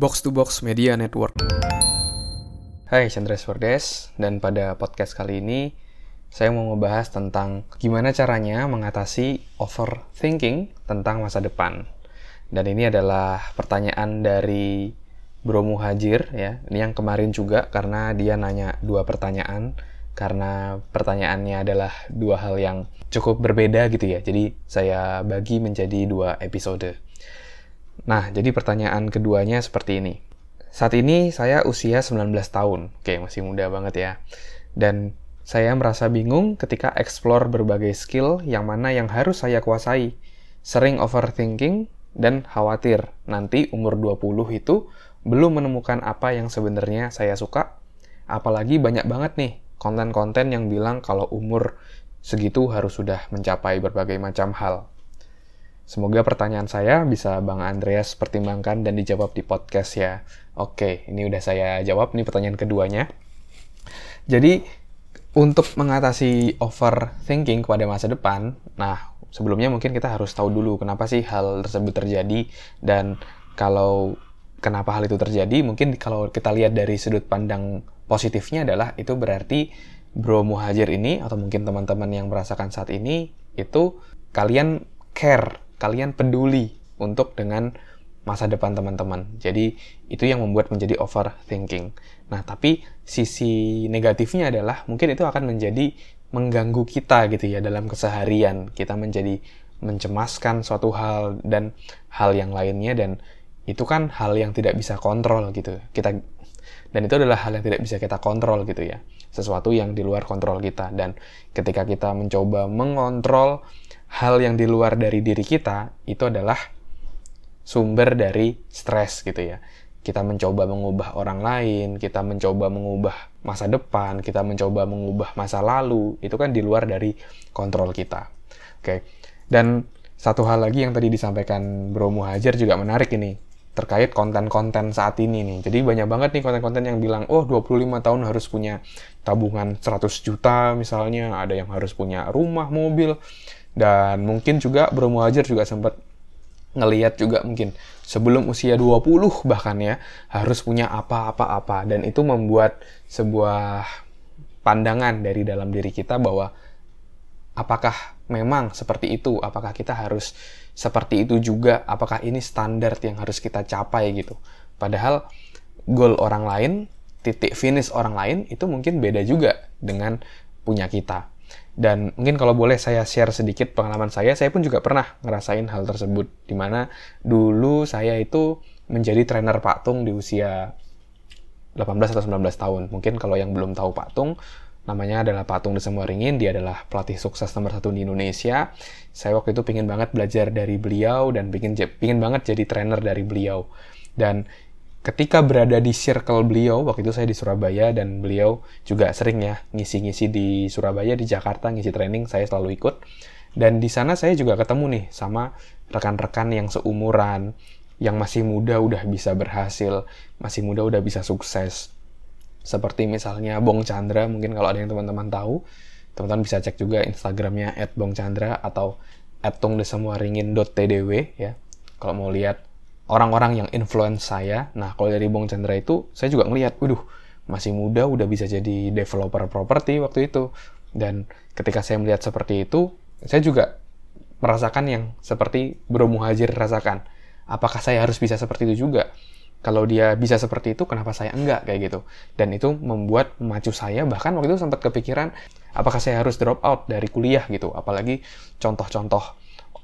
Box to Box Media Network. Hai, Chandra Swardes, dan pada podcast kali ini saya mau ngebahas tentang gimana caranya mengatasi overthinking tentang masa depan. Dan ini adalah pertanyaan dari Bro Muhajir ya. Ini yang kemarin juga karena dia nanya dua pertanyaan karena pertanyaannya adalah dua hal yang cukup berbeda gitu ya. Jadi saya bagi menjadi dua episode. Nah, jadi pertanyaan keduanya seperti ini. Saat ini saya usia 19 tahun. Oke, masih muda banget ya. Dan saya merasa bingung ketika explore berbagai skill yang mana yang harus saya kuasai. Sering overthinking dan khawatir nanti umur 20 itu belum menemukan apa yang sebenarnya saya suka. Apalagi banyak banget nih konten-konten yang bilang kalau umur segitu harus sudah mencapai berbagai macam hal. Semoga pertanyaan saya bisa Bang Andreas pertimbangkan dan dijawab di podcast ya. Oke, ini udah saya jawab nih pertanyaan keduanya. Jadi, untuk mengatasi overthinking pada masa depan, nah sebelumnya mungkin kita harus tahu dulu kenapa sih hal tersebut terjadi dan kalau kenapa hal itu terjadi, mungkin kalau kita lihat dari sudut pandang positifnya adalah itu berarti Bro Muhajir ini atau mungkin teman-teman yang merasakan saat ini itu kalian care kalian peduli untuk dengan masa depan teman-teman. Jadi itu yang membuat menjadi overthinking. Nah, tapi sisi negatifnya adalah mungkin itu akan menjadi mengganggu kita gitu ya dalam keseharian. Kita menjadi mencemaskan suatu hal dan hal yang lainnya dan itu kan hal yang tidak bisa kontrol gitu. Kita dan itu adalah hal yang tidak bisa kita kontrol gitu ya. Sesuatu yang di luar kontrol kita dan ketika kita mencoba mengontrol hal yang di luar dari diri kita itu adalah sumber dari stres gitu ya. Kita mencoba mengubah orang lain, kita mencoba mengubah masa depan, kita mencoba mengubah masa lalu, itu kan di luar dari kontrol kita. Oke. Dan satu hal lagi yang tadi disampaikan Bro Muhajir juga menarik ini terkait konten-konten saat ini nih. Jadi banyak banget nih konten-konten yang bilang, oh 25 tahun harus punya tabungan 100 juta misalnya, ada yang harus punya rumah, mobil. Dan mungkin juga Bro Muhajir juga sempat ngeliat juga mungkin sebelum usia 20 bahkan ya harus punya apa-apa-apa dan itu membuat sebuah pandangan dari dalam diri kita bahwa apakah memang seperti itu? Apakah kita harus seperti itu juga? Apakah ini standar yang harus kita capai gitu? Padahal goal orang lain titik finish orang lain itu mungkin beda juga dengan punya kita dan mungkin kalau boleh saya share sedikit pengalaman saya, saya pun juga pernah ngerasain hal tersebut. Di mana dulu saya itu menjadi trainer Pak Tung di usia 18 atau 19 tahun. Mungkin kalau yang belum tahu Pak Tung, namanya adalah Pak Tung Desemwaringin. Dia adalah pelatih sukses nomor satu di Indonesia. Saya waktu itu pingin banget belajar dari beliau dan pingin, pingin banget jadi trainer dari beliau. Dan ketika berada di circle beliau, waktu itu saya di Surabaya dan beliau juga sering ya ngisi-ngisi di Surabaya, di Jakarta, ngisi training, saya selalu ikut. Dan di sana saya juga ketemu nih sama rekan-rekan yang seumuran, yang masih muda udah bisa berhasil, masih muda udah bisa sukses. Seperti misalnya Bong Chandra, mungkin kalau ada yang teman-teman tahu, teman-teman bisa cek juga Instagramnya @bongchandra atau @tungdesemuaringin.tdw ya. Kalau mau lihat orang-orang yang influence saya. Nah, kalau dari Bong Chandra itu, saya juga ngelihat, waduh, masih muda udah bisa jadi developer properti waktu itu. Dan ketika saya melihat seperti itu, saya juga merasakan yang seperti Bro Muhajir rasakan. Apakah saya harus bisa seperti itu juga? Kalau dia bisa seperti itu, kenapa saya enggak kayak gitu? Dan itu membuat memacu saya, bahkan waktu itu sempat kepikiran, apakah saya harus drop out dari kuliah gitu? Apalagi contoh-contoh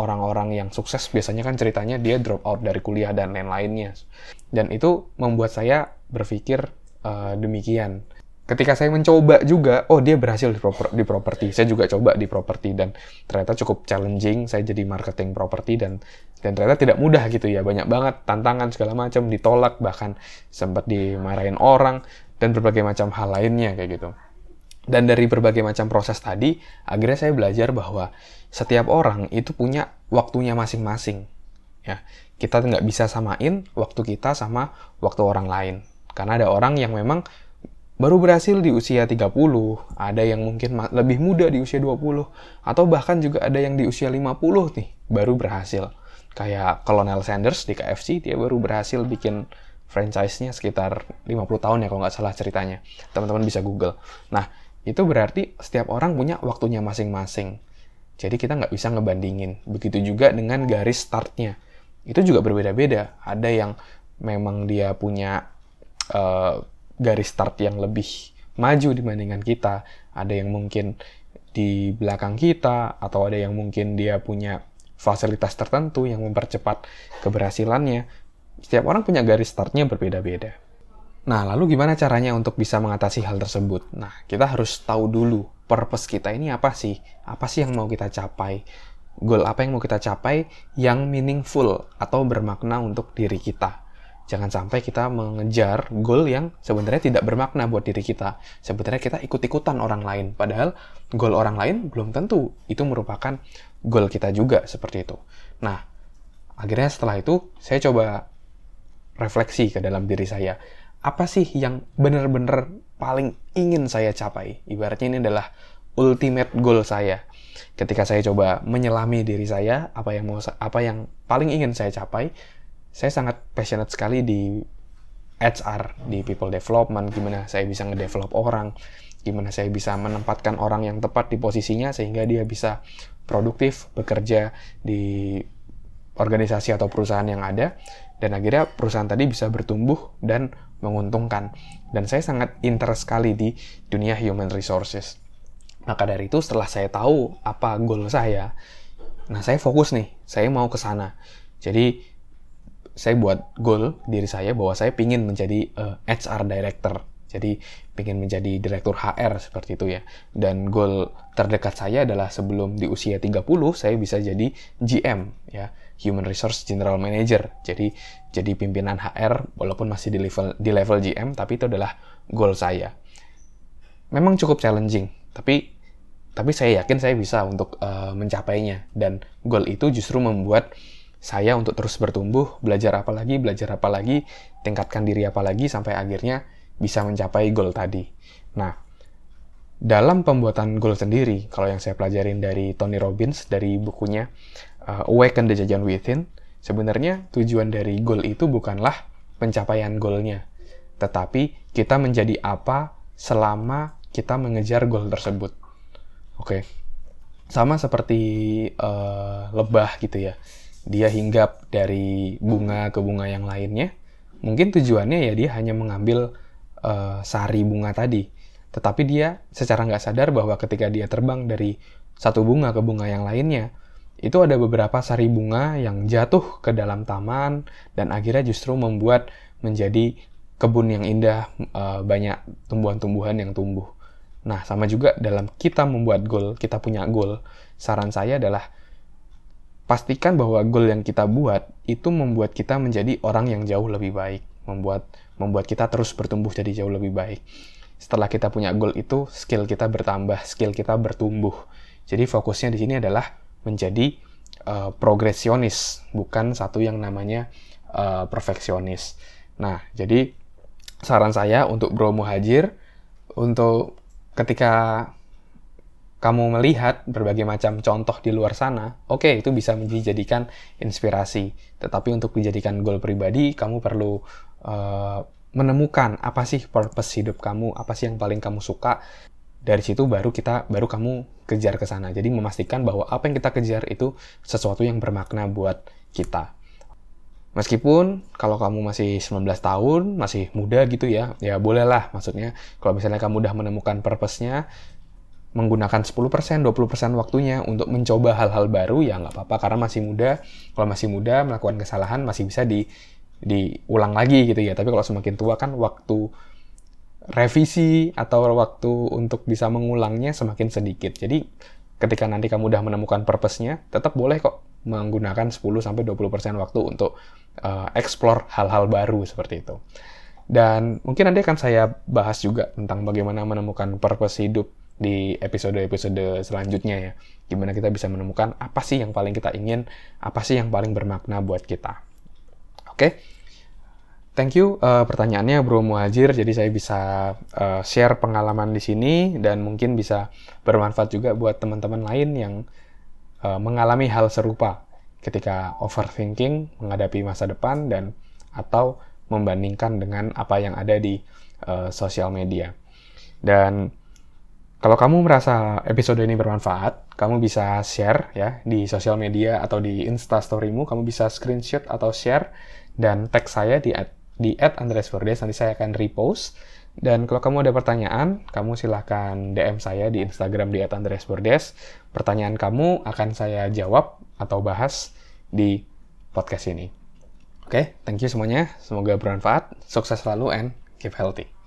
orang-orang yang sukses biasanya kan ceritanya dia drop out dari kuliah dan lain-lainnya. Dan itu membuat saya berpikir uh, demikian. Ketika saya mencoba juga, oh dia berhasil di, proper, di properti. Saya juga coba di properti dan ternyata cukup challenging. Saya jadi marketing properti dan dan ternyata tidak mudah gitu ya. Banyak banget tantangan segala macam, ditolak bahkan sempat dimarahin orang dan berbagai macam hal lainnya kayak gitu. Dan dari berbagai macam proses tadi, akhirnya saya belajar bahwa setiap orang itu punya waktunya masing-masing. Ya, kita nggak bisa samain waktu kita sama waktu orang lain. Karena ada orang yang memang baru berhasil di usia 30, ada yang mungkin lebih muda di usia 20, atau bahkan juga ada yang di usia 50 nih, baru berhasil. Kayak Colonel Sanders di KFC, dia baru berhasil bikin franchise-nya sekitar 50 tahun ya kalau nggak salah ceritanya. Teman-teman bisa Google. Nah, itu berarti setiap orang punya waktunya masing-masing. Jadi kita nggak bisa ngebandingin. Begitu juga dengan garis startnya. Itu juga berbeda-beda. Ada yang memang dia punya uh, garis start yang lebih maju dibandingkan kita. Ada yang mungkin di belakang kita, atau ada yang mungkin dia punya fasilitas tertentu yang mempercepat keberhasilannya. Setiap orang punya garis startnya berbeda-beda. Nah, lalu gimana caranya untuk bisa mengatasi hal tersebut? Nah, kita harus tahu dulu purpose kita ini apa sih? Apa sih yang mau kita capai? Goal apa yang mau kita capai yang meaningful atau bermakna untuk diri kita? Jangan sampai kita mengejar goal yang sebenarnya tidak bermakna buat diri kita. Sebenarnya kita ikut-ikutan orang lain. Padahal goal orang lain belum tentu itu merupakan goal kita juga seperti itu. Nah, akhirnya setelah itu saya coba refleksi ke dalam diri saya. Apa sih yang benar-benar paling ingin saya capai? Ibaratnya ini adalah ultimate goal saya. Ketika saya coba menyelami diri saya, apa yang mau apa yang paling ingin saya capai, saya sangat passionate sekali di HR, di people development, gimana saya bisa ngedevelop orang, gimana saya bisa menempatkan orang yang tepat di posisinya sehingga dia bisa produktif bekerja di organisasi atau perusahaan yang ada dan akhirnya perusahaan tadi bisa bertumbuh dan menguntungkan. Dan saya sangat interest sekali di dunia human resources. Maka dari itu setelah saya tahu apa goal saya, nah saya fokus nih, saya mau ke sana. Jadi saya buat goal diri saya bahwa saya pingin menjadi uh, eh, HR director. Jadi pingin menjadi direktur HR seperti itu ya. Dan goal terdekat saya adalah sebelum di usia 30 saya bisa jadi GM ya, Human Resource General Manager. Jadi jadi pimpinan HR walaupun masih di level di level GM tapi itu adalah goal saya. Memang cukup challenging, tapi tapi saya yakin saya bisa untuk uh, mencapainya dan goal itu justru membuat saya untuk terus bertumbuh, belajar apa lagi, belajar apa lagi, tingkatkan diri apa lagi, sampai akhirnya bisa mencapai goal tadi. Nah, dalam pembuatan goal sendiri, kalau yang saya pelajarin dari Tony Robbins, dari bukunya uh, Awaken the Giant Within, sebenarnya tujuan dari goal itu bukanlah pencapaian goalnya, tetapi kita menjadi apa selama kita mengejar goal tersebut. Oke, okay. sama seperti uh, lebah gitu ya dia hinggap dari bunga ke bunga yang lainnya, mungkin tujuannya ya dia hanya mengambil uh, sari bunga tadi. Tetapi dia secara nggak sadar bahwa ketika dia terbang dari satu bunga ke bunga yang lainnya, itu ada beberapa sari bunga yang jatuh ke dalam taman dan akhirnya justru membuat menjadi kebun yang indah, uh, banyak tumbuhan-tumbuhan yang tumbuh. Nah, sama juga dalam kita membuat goal, kita punya goal, saran saya adalah pastikan bahwa goal yang kita buat itu membuat kita menjadi orang yang jauh lebih baik, membuat membuat kita terus bertumbuh jadi jauh lebih baik. Setelah kita punya goal itu, skill kita bertambah, skill kita bertumbuh. Jadi fokusnya di sini adalah menjadi uh, progresionis, bukan satu yang namanya uh, perfeksionis. Nah, jadi saran saya untuk Bro Muhajir untuk ketika kamu melihat berbagai macam contoh di luar sana, oke okay, itu bisa dijadikan inspirasi. Tetapi untuk dijadikan goal pribadi, kamu perlu uh, menemukan apa sih purpose hidup kamu, apa sih yang paling kamu suka. Dari situ baru kita baru kamu kejar ke sana. Jadi memastikan bahwa apa yang kita kejar itu sesuatu yang bermakna buat kita. Meskipun kalau kamu masih 19 tahun, masih muda gitu ya, ya bolehlah maksudnya kalau misalnya kamu udah menemukan purpose-nya, menggunakan 10%, 20% waktunya untuk mencoba hal-hal baru ya nggak apa-apa karena masih muda. Kalau masih muda melakukan kesalahan masih bisa di diulang lagi gitu ya. Tapi kalau semakin tua kan waktu revisi atau waktu untuk bisa mengulangnya semakin sedikit. Jadi ketika nanti kamu udah menemukan purpose-nya, tetap boleh kok menggunakan 10 sampai 20% waktu untuk uh, explore hal-hal baru seperti itu. Dan mungkin nanti akan saya bahas juga tentang bagaimana menemukan purpose hidup di episode-episode selanjutnya ya. Gimana kita bisa menemukan apa sih yang paling kita ingin, apa sih yang paling bermakna buat kita. Oke, okay? Thank you uh, pertanyaannya Bro Muhajir. Jadi saya bisa uh, share pengalaman di sini dan mungkin bisa bermanfaat juga buat teman-teman lain yang uh, mengalami hal serupa ketika overthinking menghadapi masa depan dan atau membandingkan dengan apa yang ada di uh, sosial media. Dan kalau kamu merasa episode ini bermanfaat, kamu bisa share ya di sosial media atau di Insta Storymu, kamu bisa screenshot atau share dan tag saya di di at Andres Verdes, nanti saya akan repost. Dan kalau kamu ada pertanyaan, kamu silahkan DM saya di Instagram di at Andres Verdes. Pertanyaan kamu akan saya jawab atau bahas di podcast ini. Oke, okay, thank you semuanya. Semoga bermanfaat. Sukses selalu and keep healthy.